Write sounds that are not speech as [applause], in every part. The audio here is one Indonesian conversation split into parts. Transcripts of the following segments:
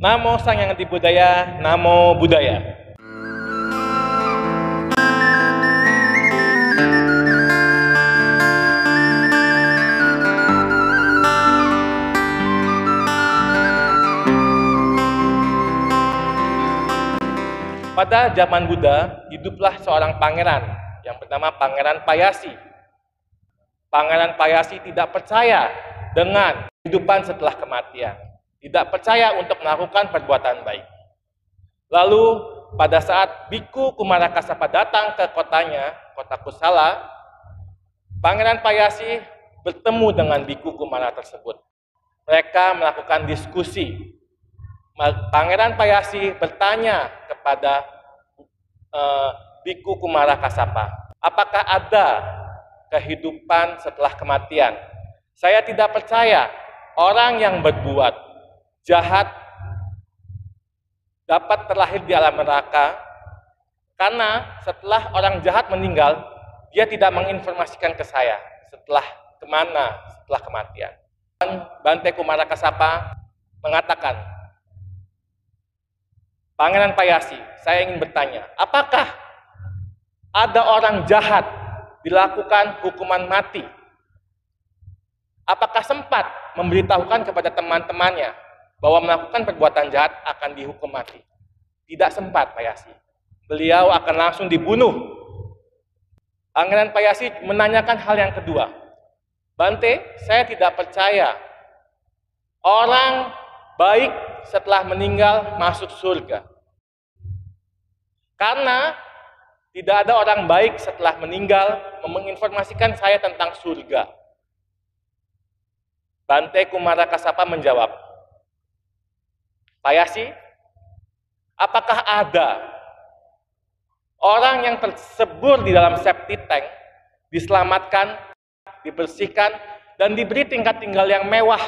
Namo Sang Yang Budaya, Namo Budaya. Pada zaman Buddha, hiduplah seorang pangeran yang bernama Pangeran Payasi. Pangeran Payasi tidak percaya dengan kehidupan setelah kematian. Tidak percaya untuk melakukan perbuatan baik. Lalu pada saat Biku Kumarakasapa datang ke kotanya, kota Kusala, Pangeran Payasi bertemu dengan Biku Kumara tersebut. Mereka melakukan diskusi Pangeran Payasi bertanya kepada uh, Biku Kumara Kasapa, apakah ada kehidupan setelah kematian? Saya tidak percaya orang yang berbuat jahat dapat terlahir di alam neraka karena setelah orang jahat meninggal, dia tidak menginformasikan ke saya setelah ke mana setelah kematian. Bante Kumara Kasapa mengatakan, Pangeran Payasi, saya ingin bertanya, apakah ada orang jahat dilakukan hukuman mati? Apakah sempat memberitahukan kepada teman-temannya bahwa melakukan perbuatan jahat akan dihukum mati? Tidak sempat, Payasi. Beliau akan langsung dibunuh. Pangeran Payasi menanyakan hal yang kedua. Bante, saya tidak percaya orang baik setelah meninggal masuk surga. Karena tidak ada orang baik setelah meninggal menginformasikan saya tentang surga. Bante Kumara Kasapa menjawab, Payasi, apakah ada orang yang tersebur di dalam septic tank diselamatkan, dibersihkan, dan diberi tingkat tinggal yang mewah,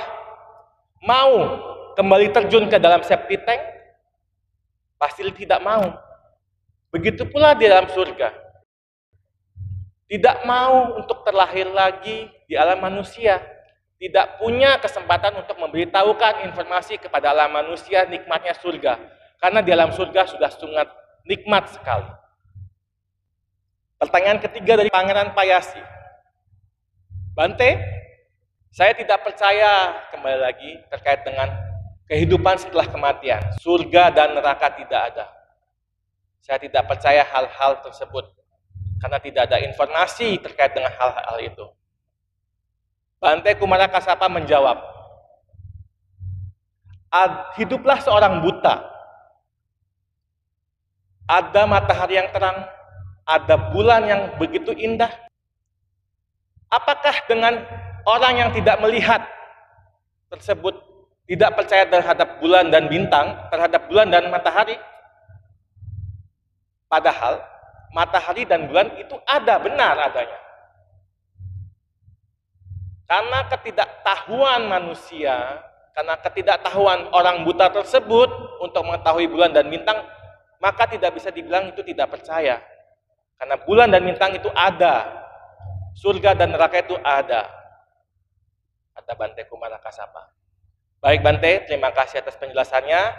mau kembali terjun ke dalam septic tank? Pasti tidak mau. Begitu pula di dalam surga. Tidak mau untuk terlahir lagi di alam manusia. Tidak punya kesempatan untuk memberitahukan informasi kepada alam manusia nikmatnya surga. Karena di alam surga sudah sangat nikmat sekali. Pertanyaan ketiga dari Pangeran Payasi. Bante, saya tidak percaya kembali lagi terkait dengan kehidupan setelah kematian. Surga dan neraka tidak ada. Saya tidak percaya hal-hal tersebut karena tidak ada informasi terkait dengan hal-hal itu. Bante Kumara Kasapa menjawab, hiduplah seorang buta. Ada matahari yang terang, ada bulan yang begitu indah. Apakah dengan orang yang tidak melihat tersebut tidak percaya terhadap bulan dan bintang, terhadap bulan dan matahari. Padahal matahari dan bulan itu ada benar adanya. Karena ketidaktahuan manusia, karena ketidaktahuan orang buta tersebut untuk mengetahui bulan dan bintang, maka tidak bisa dibilang itu tidak percaya. Karena bulan dan bintang itu ada. Surga dan neraka itu ada. Kata Bante Kumara Kasapa. Baik Bante, terima kasih atas penjelasannya.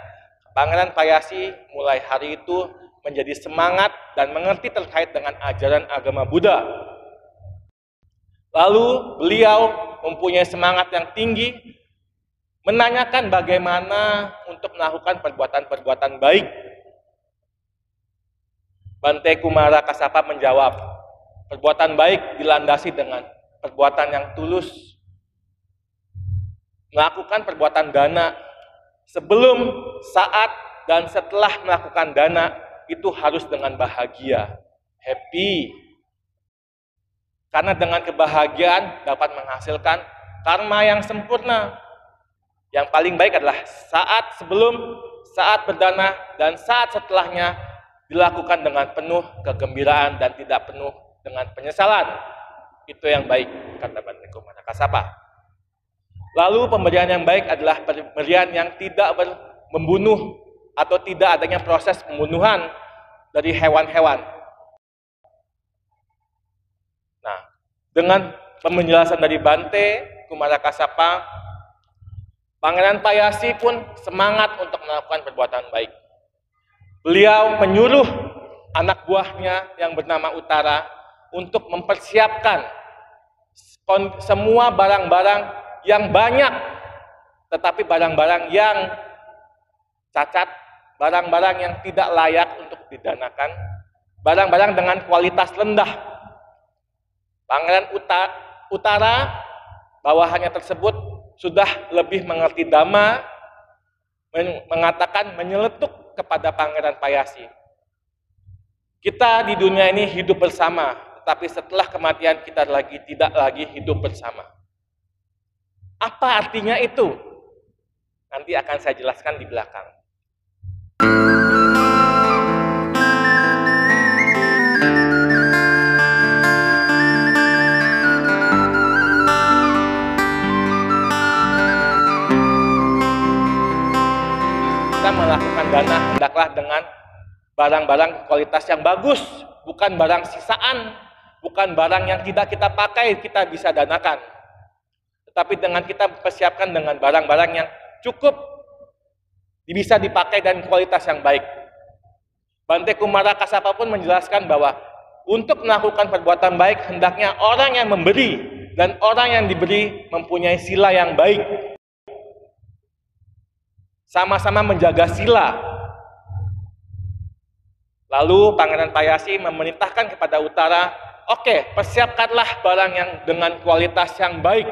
Pangeran Payasi mulai hari itu menjadi semangat dan mengerti terkait dengan ajaran agama Buddha. Lalu beliau mempunyai semangat yang tinggi menanyakan bagaimana untuk melakukan perbuatan-perbuatan baik. Bante Kumara Kasapa menjawab, perbuatan baik dilandasi dengan perbuatan yang tulus, melakukan perbuatan dana sebelum, saat, dan setelah melakukan dana itu harus dengan bahagia, happy. Karena dengan kebahagiaan dapat menghasilkan karma yang sempurna. Yang paling baik adalah saat sebelum, saat berdana, dan saat setelahnya dilakukan dengan penuh kegembiraan dan tidak penuh dengan penyesalan. Itu yang baik, kata Bante Kumara Kasapa. Lalu pemberian yang baik adalah pemberian yang tidak membunuh atau tidak adanya proses pembunuhan dari hewan-hewan. Dengan penjelasan dari Bante Kumara Kasapa, Pangeran Payasi pun semangat untuk melakukan perbuatan baik. Beliau menyuruh anak buahnya yang bernama Utara untuk mempersiapkan semua barang-barang yang banyak, tetapi barang-barang yang cacat, barang-barang yang tidak layak untuk didanakan, barang-barang dengan kualitas rendah. Pangeran Utara, bawahannya tersebut sudah lebih mengerti dhamma, mengatakan menyeletuk kepada Pangeran Payasi. Kita di dunia ini hidup bersama, tetapi setelah kematian kita lagi tidak lagi hidup bersama. Apa artinya itu? Nanti akan saya jelaskan di belakang. Dana hendaklah dengan barang-barang kualitas yang bagus, bukan barang sisaan, bukan barang yang tidak kita pakai, kita bisa danakan. Tetapi dengan kita persiapkan dengan barang-barang yang cukup bisa dipakai dan kualitas yang baik. Bante Kumara Kasapa pun menjelaskan bahwa untuk melakukan perbuatan baik hendaknya orang yang memberi dan orang yang diberi mempunyai sila yang baik. Sama-sama menjaga sila Lalu Pangeran Payasi memerintahkan kepada utara, oke, okay, persiapkanlah barang yang dengan kualitas yang baik.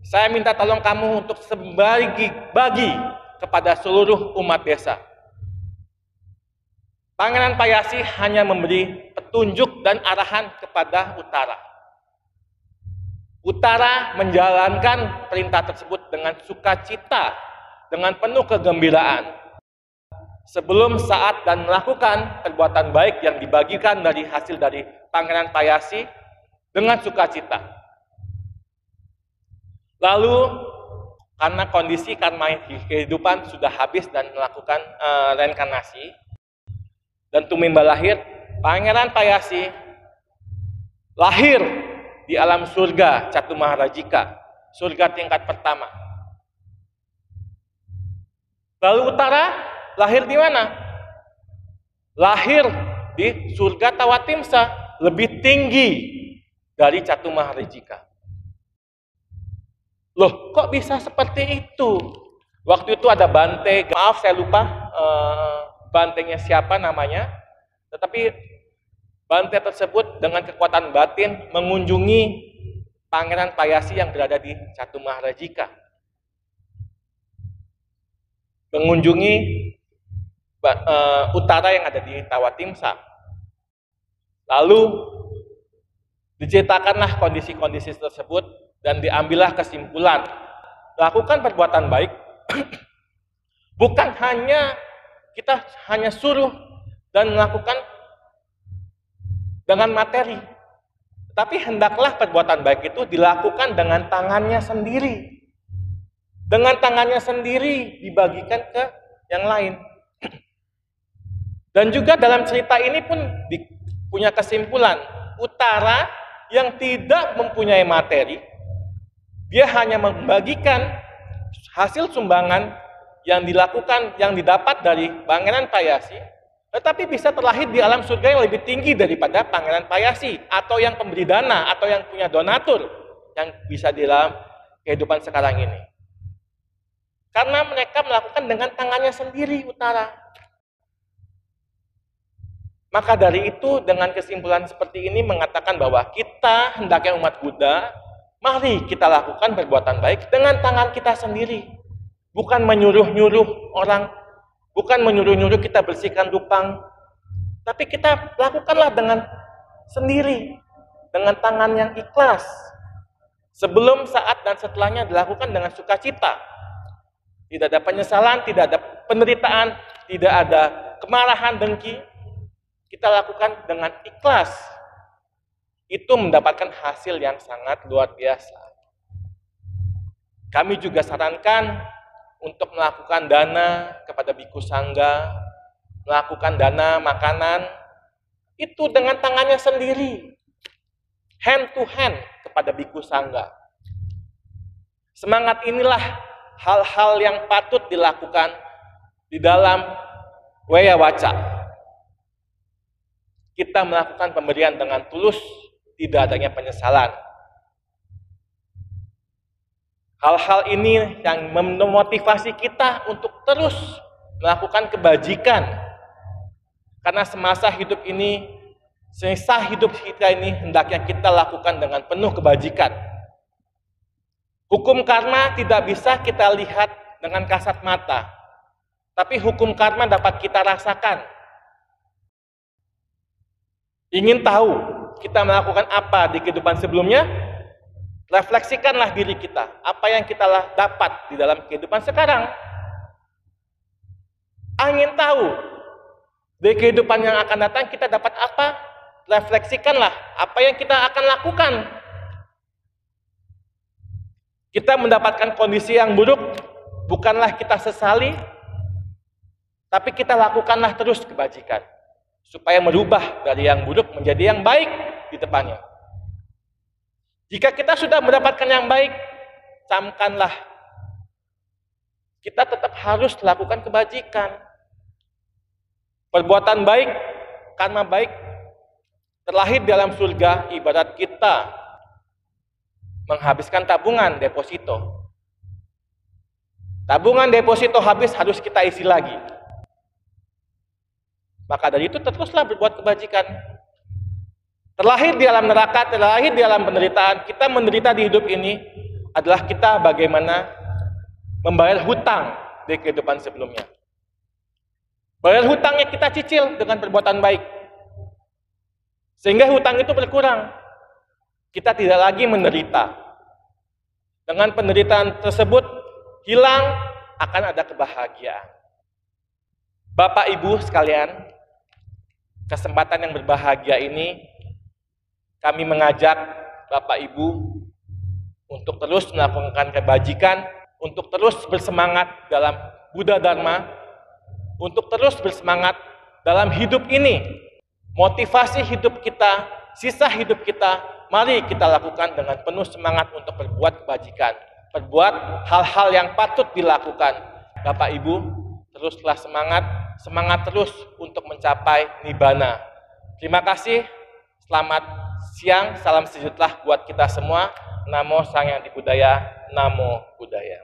Saya minta tolong kamu untuk sebagi bagi kepada seluruh umat desa. Pangeran Payasi hanya memberi petunjuk dan arahan kepada utara. Utara menjalankan perintah tersebut dengan sukacita, dengan penuh kegembiraan sebelum, saat, dan melakukan perbuatan baik yang dibagikan dari hasil dari Pangeran Payasi dengan sukacita. Lalu karena kondisi karma kehidupan sudah habis dan melakukan uh, reinkarnasi dan tumimba lahir, Pangeran Payasi lahir di alam surga Catu Maharajika, surga tingkat pertama. Lalu utara lahir di mana? Lahir di surga Tawatimsa, lebih tinggi dari Catu Maharijika. Loh, kok bisa seperti itu? Waktu itu ada bante, maaf saya lupa uh, bantenya siapa namanya, tetapi bante tersebut dengan kekuatan batin mengunjungi Pangeran Payasi yang berada di Catu Maharajika. Mengunjungi uh, utara yang ada di Tawatimsa. Lalu diceritakanlah kondisi-kondisi tersebut dan diambillah kesimpulan. Lakukan perbuatan baik [clears throat] bukan hanya kita hanya suruh dan melakukan dengan materi. Tapi hendaklah perbuatan baik itu dilakukan dengan tangannya sendiri. Dengan tangannya sendiri dibagikan ke yang lain. Dan juga dalam cerita ini pun punya kesimpulan, utara yang tidak mempunyai materi, dia hanya membagikan hasil sumbangan yang dilakukan, yang didapat dari Pangeran Payasi, tetapi bisa terlahir di alam surga yang lebih tinggi daripada Pangeran Payasi, atau yang pemberi dana, atau yang punya donatur, yang bisa di dalam kehidupan sekarang ini. Karena mereka melakukan dengan tangannya sendiri utara. Maka dari itu dengan kesimpulan seperti ini mengatakan bahwa kita hendaknya umat Buddha, mari kita lakukan perbuatan baik dengan tangan kita sendiri. Bukan menyuruh-nyuruh orang, bukan menyuruh-nyuruh kita bersihkan lupang, tapi kita lakukanlah dengan sendiri, dengan tangan yang ikhlas. Sebelum, saat, dan setelahnya dilakukan dengan sukacita. Tidak ada penyesalan, tidak ada penderitaan, tidak ada kemarahan, dengki, kita lakukan dengan ikhlas, itu mendapatkan hasil yang sangat luar biasa. Kami juga sarankan untuk melakukan dana kepada biku sangga, melakukan dana makanan, itu dengan tangannya sendiri, hand to hand kepada biku sangga. Semangat inilah hal-hal yang patut dilakukan di dalam Weya Waca. Kita melakukan pemberian dengan tulus, tidak adanya penyesalan. Hal-hal ini yang memotivasi kita untuk terus melakukan kebajikan. Karena semasa hidup ini, semasa hidup kita ini hendaknya kita lakukan dengan penuh kebajikan. Hukum karma tidak bisa kita lihat dengan kasat mata, tapi hukum karma dapat kita rasakan. Ingin tahu kita melakukan apa di kehidupan sebelumnya? Refleksikanlah diri kita, apa yang kita dapat di dalam kehidupan sekarang. Angin tahu di kehidupan yang akan datang kita dapat apa? Refleksikanlah apa yang kita akan lakukan. Kita mendapatkan kondisi yang buruk, bukanlah kita sesali, tapi kita lakukanlah terus kebajikan supaya merubah dari yang buruk menjadi yang baik di depannya. Jika kita sudah mendapatkan yang baik, camkanlah. Kita tetap harus lakukan kebajikan. Perbuatan baik, karena baik, terlahir dalam surga, ibarat kita menghabiskan tabungan deposito. Tabungan deposito habis harus kita isi lagi. Maka dari itu teruslah berbuat kebajikan. Terlahir di alam neraka, terlahir di alam penderitaan, kita menderita di hidup ini adalah kita bagaimana membayar hutang di kehidupan sebelumnya. Bayar hutangnya kita cicil dengan perbuatan baik. Sehingga hutang itu berkurang. Kita tidak lagi menderita. Dengan penderitaan tersebut hilang akan ada kebahagiaan. Bapak Ibu sekalian, kesempatan yang berbahagia ini kami mengajak Bapak Ibu untuk terus melakukan kebajikan, untuk terus bersemangat dalam Buddha Dharma, untuk terus bersemangat dalam hidup ini. Motivasi hidup kita, sisa hidup kita, mari kita lakukan dengan penuh semangat untuk berbuat kebajikan, berbuat hal-hal yang patut dilakukan. Bapak Ibu, teruslah semangat, semangat terus untuk mencapai nibana. Terima kasih, selamat siang, salam sejahtera buat kita semua. Namo Sang Yang Di Budaya, Namo Budaya.